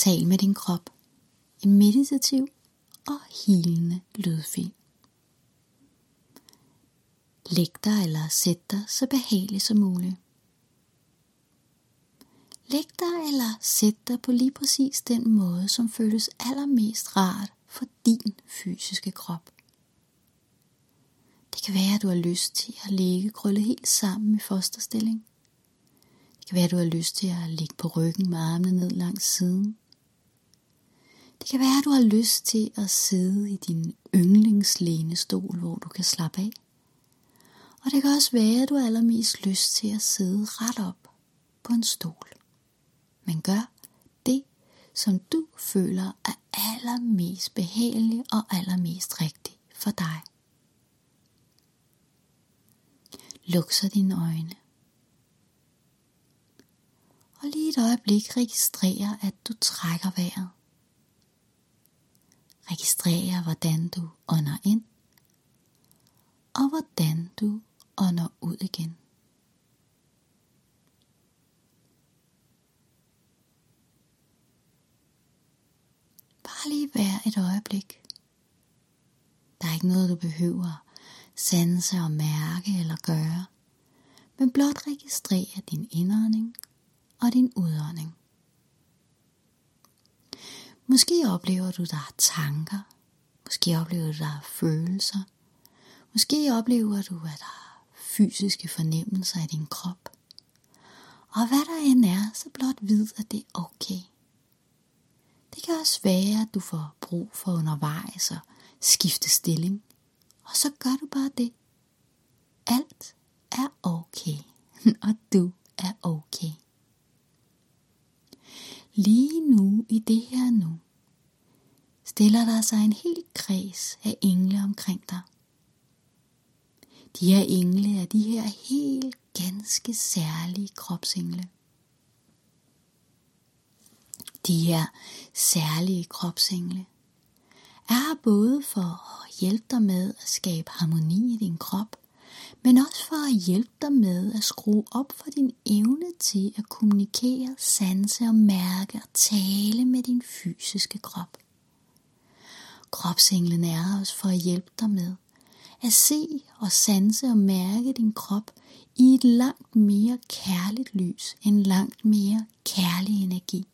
Tal med din krop. En meditativ og hilende lydfil. Læg dig eller sæt dig så behageligt som muligt. Læg dig eller sæt dig på lige præcis den måde, som føles allermest rart for din fysiske krop. Det kan være, at du har lyst til at ligge krøllet helt sammen i fosterstilling. Det kan være, at du har lyst til at ligge på ryggen med armene ned langs siden. Det kan være, at du har lyst til at sidde i din yndlingslænestol, hvor du kan slappe af. Og det kan også være, at du har allermest lyst til at sidde ret op på en stol. Men gør det, som du føler er allermest behageligt og allermest rigtigt for dig. Luk så dine øjne. Og lige et øjeblik registrer, at du trækker vejret. Registrer, hvordan du ånder ind, og hvordan du ånder ud igen. Bare lige vær et øjeblik. Der er ikke noget, du behøver sanse og mærke eller gøre, men blot registrere din indånding og din udånding. Måske oplever du, der er tanker. Måske oplever du, der er følelser. Måske oplever du, at der er fysiske fornemmelser i din krop. Og hvad der end er, så blot vid, at det er okay. Det kan også være, at du får brug for undervejs og skifte stilling. Og så gør du bare det. Alt er okay, og du er okay. Lige nu i det her nu, stiller der sig en hel kreds af engle omkring dig. De her engle er de her helt ganske særlige kropsengle. De her særlige kropsengle er både for at hjælpe dig med at skabe harmoni i din krop, men også for at hjælpe dig med at skrue op for din evne til at kommunikere, sanse og mærke og tale med din fysiske krop. Kropsenglen er også for at hjælpe dig med at se og sanse og mærke din krop i et langt mere kærligt lys, en langt mere kærlig energi.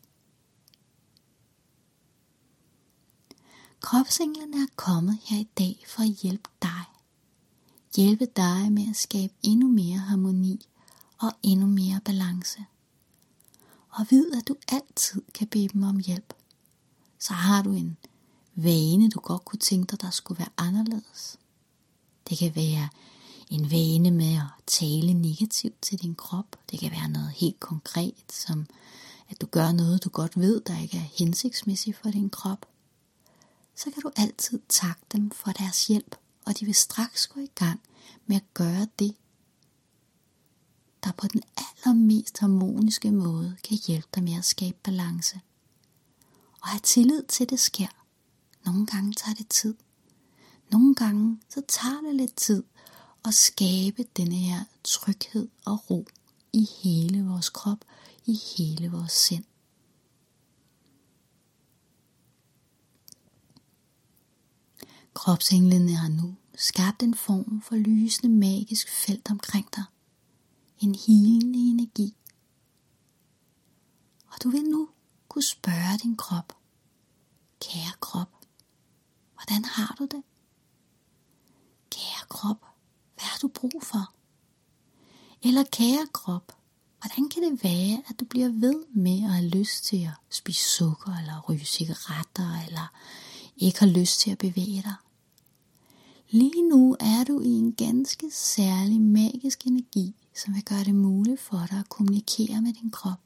Kropsenglen er kommet her i dag for at hjælpe dig. Hjælpe dig med at skabe endnu mere harmoni og endnu mere balance. Og vid, at du altid kan bede dem om hjælp. Så har du en vane, du godt kunne tænke dig, der skulle være anderledes. Det kan være en vane med at tale negativt til din krop. Det kan være noget helt konkret, som at du gør noget, du godt ved, der ikke er hensigtsmæssigt for din krop så kan du altid takke dem for deres hjælp, og de vil straks gå i gang med at gøre det, der på den allermest harmoniske måde kan hjælpe dig med at skabe balance. Og have tillid til, at det sker. Nogle gange tager det tid. Nogle gange så tager det lidt tid at skabe denne her tryghed og ro i hele vores krop, i hele vores sind. Kropsenglene har nu skabt en form for lysende magisk felt omkring dig. En hilende energi. Og du vil nu kunne spørge din krop. Kære krop, hvordan har du det? Kære krop, hvad har du brug for? Eller kære krop, hvordan kan det være, at du bliver ved med at have lyst til at spise sukker eller ryge cigaretter, eller ikke har lyst til at bevæge dig? Lige nu er du i en ganske særlig magisk energi, som vil gøre det muligt for dig at kommunikere med din krop.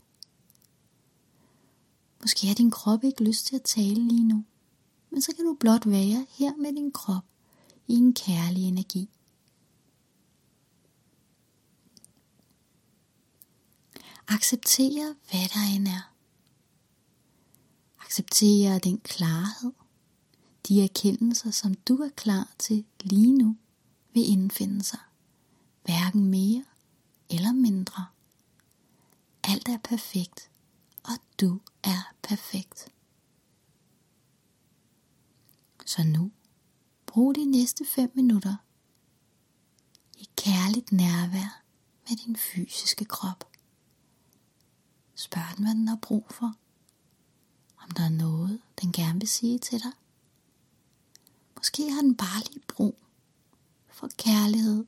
Måske har din krop ikke lyst til at tale lige nu, men så kan du blot være her med din krop i en kærlig energi. Acceptere, hvad der end er. Acceptere den klarhed, de erkendelser, som du er klar til lige nu, vil indfinde sig. Hverken mere eller mindre. Alt er perfekt, og du er perfekt. Så nu, brug de næste 5 minutter i kærligt nærvær med din fysiske krop. Spørg den, hvad den har brug for. Om der er noget, den gerne vil sige til dig. Måske har den bare lige brug for kærlighed,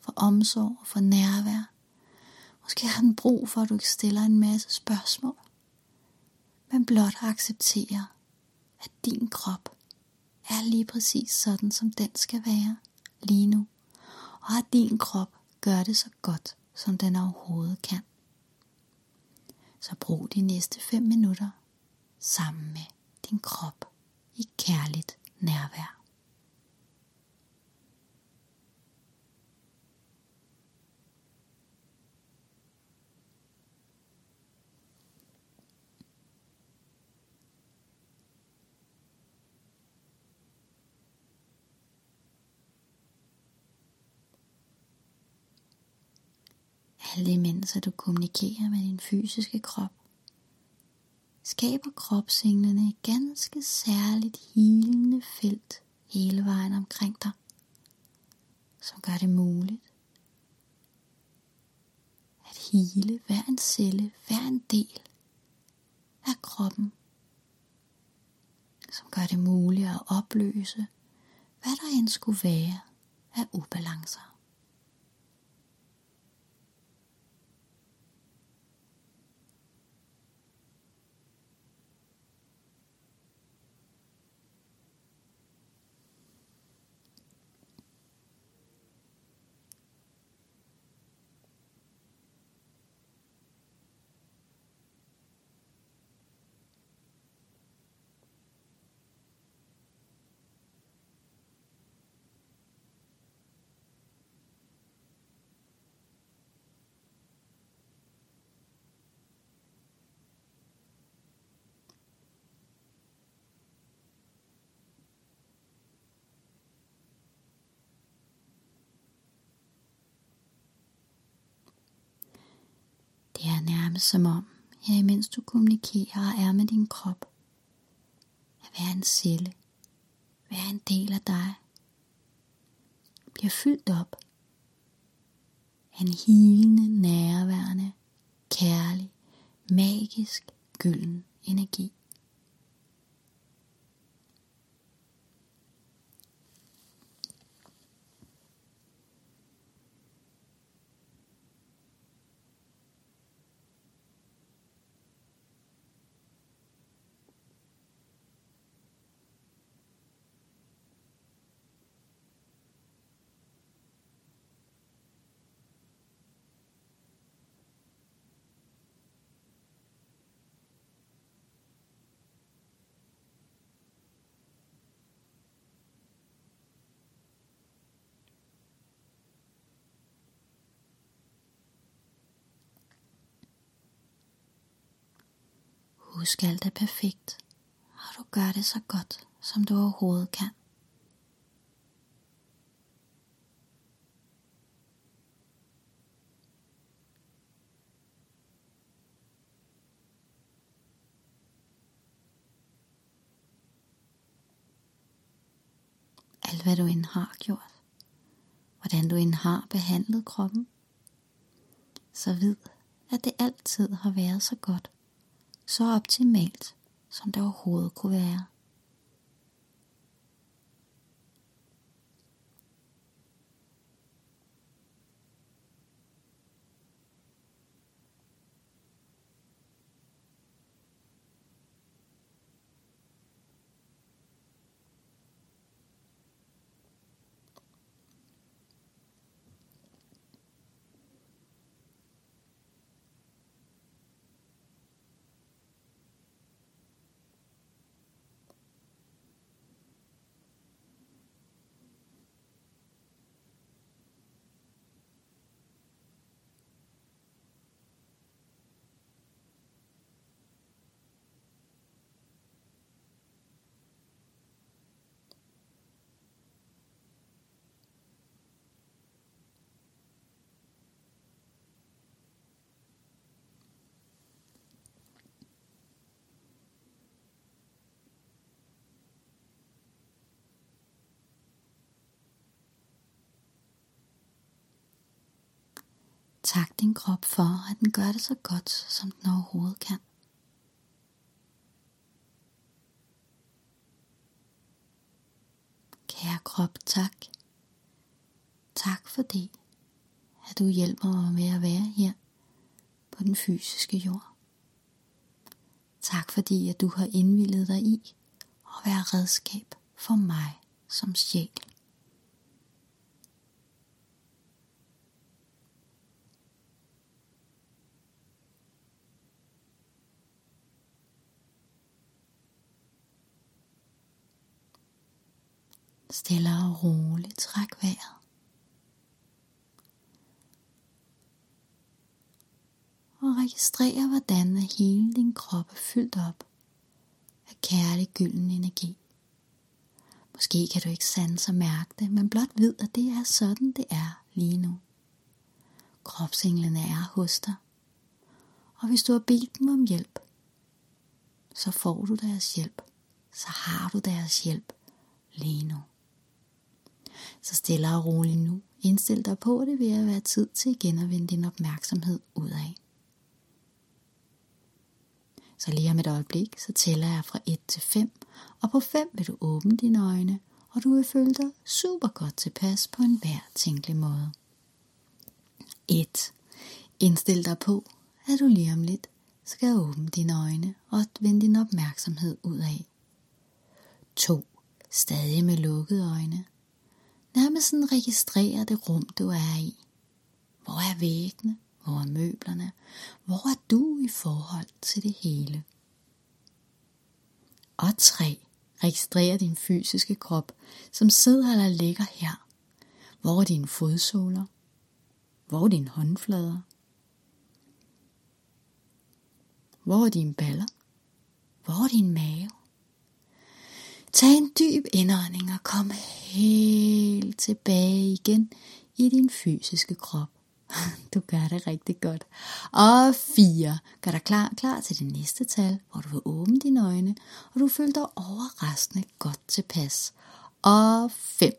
for omsorg og for nærvær. Måske har den brug for, at du ikke stiller en masse spørgsmål, men blot accepterer, at din krop er lige præcis sådan, som den skal være lige nu, og at din krop gør det så godt, som den overhovedet kan. Så brug de næste 5 minutter sammen med din krop i kærligt nærvær. Alt imens at du kommunikerer med din fysiske krop, skaber kropsenglene et ganske særligt hilende felt hele vejen omkring dig, som gør det muligt at hele hver en celle, hver en del af kroppen, som gør det muligt at opløse, hvad der end skulle være af ubalancer. Det er nærmest som om, her imens du kommunikerer og er med din krop, at være en celle, Være en del af dig, bliver fyldt op af en hilende, nærværende, kærlig, magisk, gylden energi. Husk alt er perfekt, og du gør det så godt, som du overhovedet kan. Alt hvad du end har gjort, hvordan du end har behandlet kroppen, så vid, at det altid har været så godt så optimalt, som det overhovedet kunne være. Tak din krop for, at den gør det så godt, som den overhovedet kan. Kære krop, tak. Tak fordi, at du hjælper mig med at være her på den fysiske jord. Tak fordi, at du har indvillet dig i at være redskab for mig som sjæl. Stille og roligt træk vejret. Og registrer, hvordan hele din krop er fyldt op af kærlig gylden energi. Måske kan du ikke sanse og mærke det, men blot ved, at det er sådan, det er lige nu. Kropsenglene er hos dig. Og hvis du har bedt dem om hjælp, så får du deres hjælp. Så har du deres hjælp lige nu. Så stille og roligt nu. Indstil dig på, at det vil være tid til igen at vende din opmærksomhed ud af. Så lige om et øjeblik, så tæller jeg fra 1 til 5, og på 5 vil du åbne dine øjne, og du vil føle dig super godt tilpas på en hver tænkelig måde. 1. Indstil dig på, at du lige om lidt skal åbne dine øjne og vende din opmærksomhed ud af. 2. Stadig med lukkede øjne. Nærmest sådan registrere det rum, du er i. Hvor er væggene? Hvor er møblerne? Hvor er du i forhold til det hele? Og 3. Registrer din fysiske krop, som sidder eller ligger her. Hvor er dine fodsåler? Hvor er dine håndflader? Hvor er dine baller? Hvor er din mave? Tag en dyb indånding og kom helt tilbage igen i din fysiske krop. Du gør det rigtig godt. Og 4. Gør dig klar, klar til det næste tal, hvor du vil åbne dine øjne, og du føler dig overraskende godt tilpas. Og 5.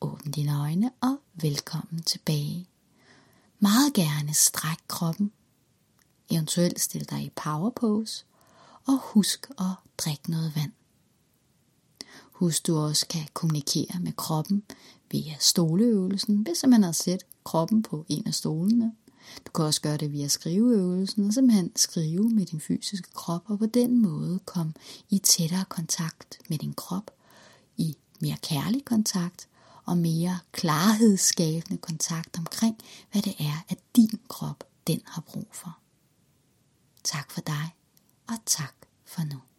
Åbn dine øjne og velkommen tilbage. Meget gerne stræk kroppen. Eventuelt stil dig i power pose. Og husk at drikke noget vand. Husk du også kan kommunikere med kroppen via stoleøvelsen, hvis man har set kroppen på en af stolene. Du kan også gøre det via skriveøvelsen og simpelthen skrive med din fysiske krop og på den måde komme i tættere kontakt med din krop, i mere kærlig kontakt og mere klarhedsskabende kontakt omkring, hvad det er, at din krop den har brug for. Tak for dig, og tak for nu.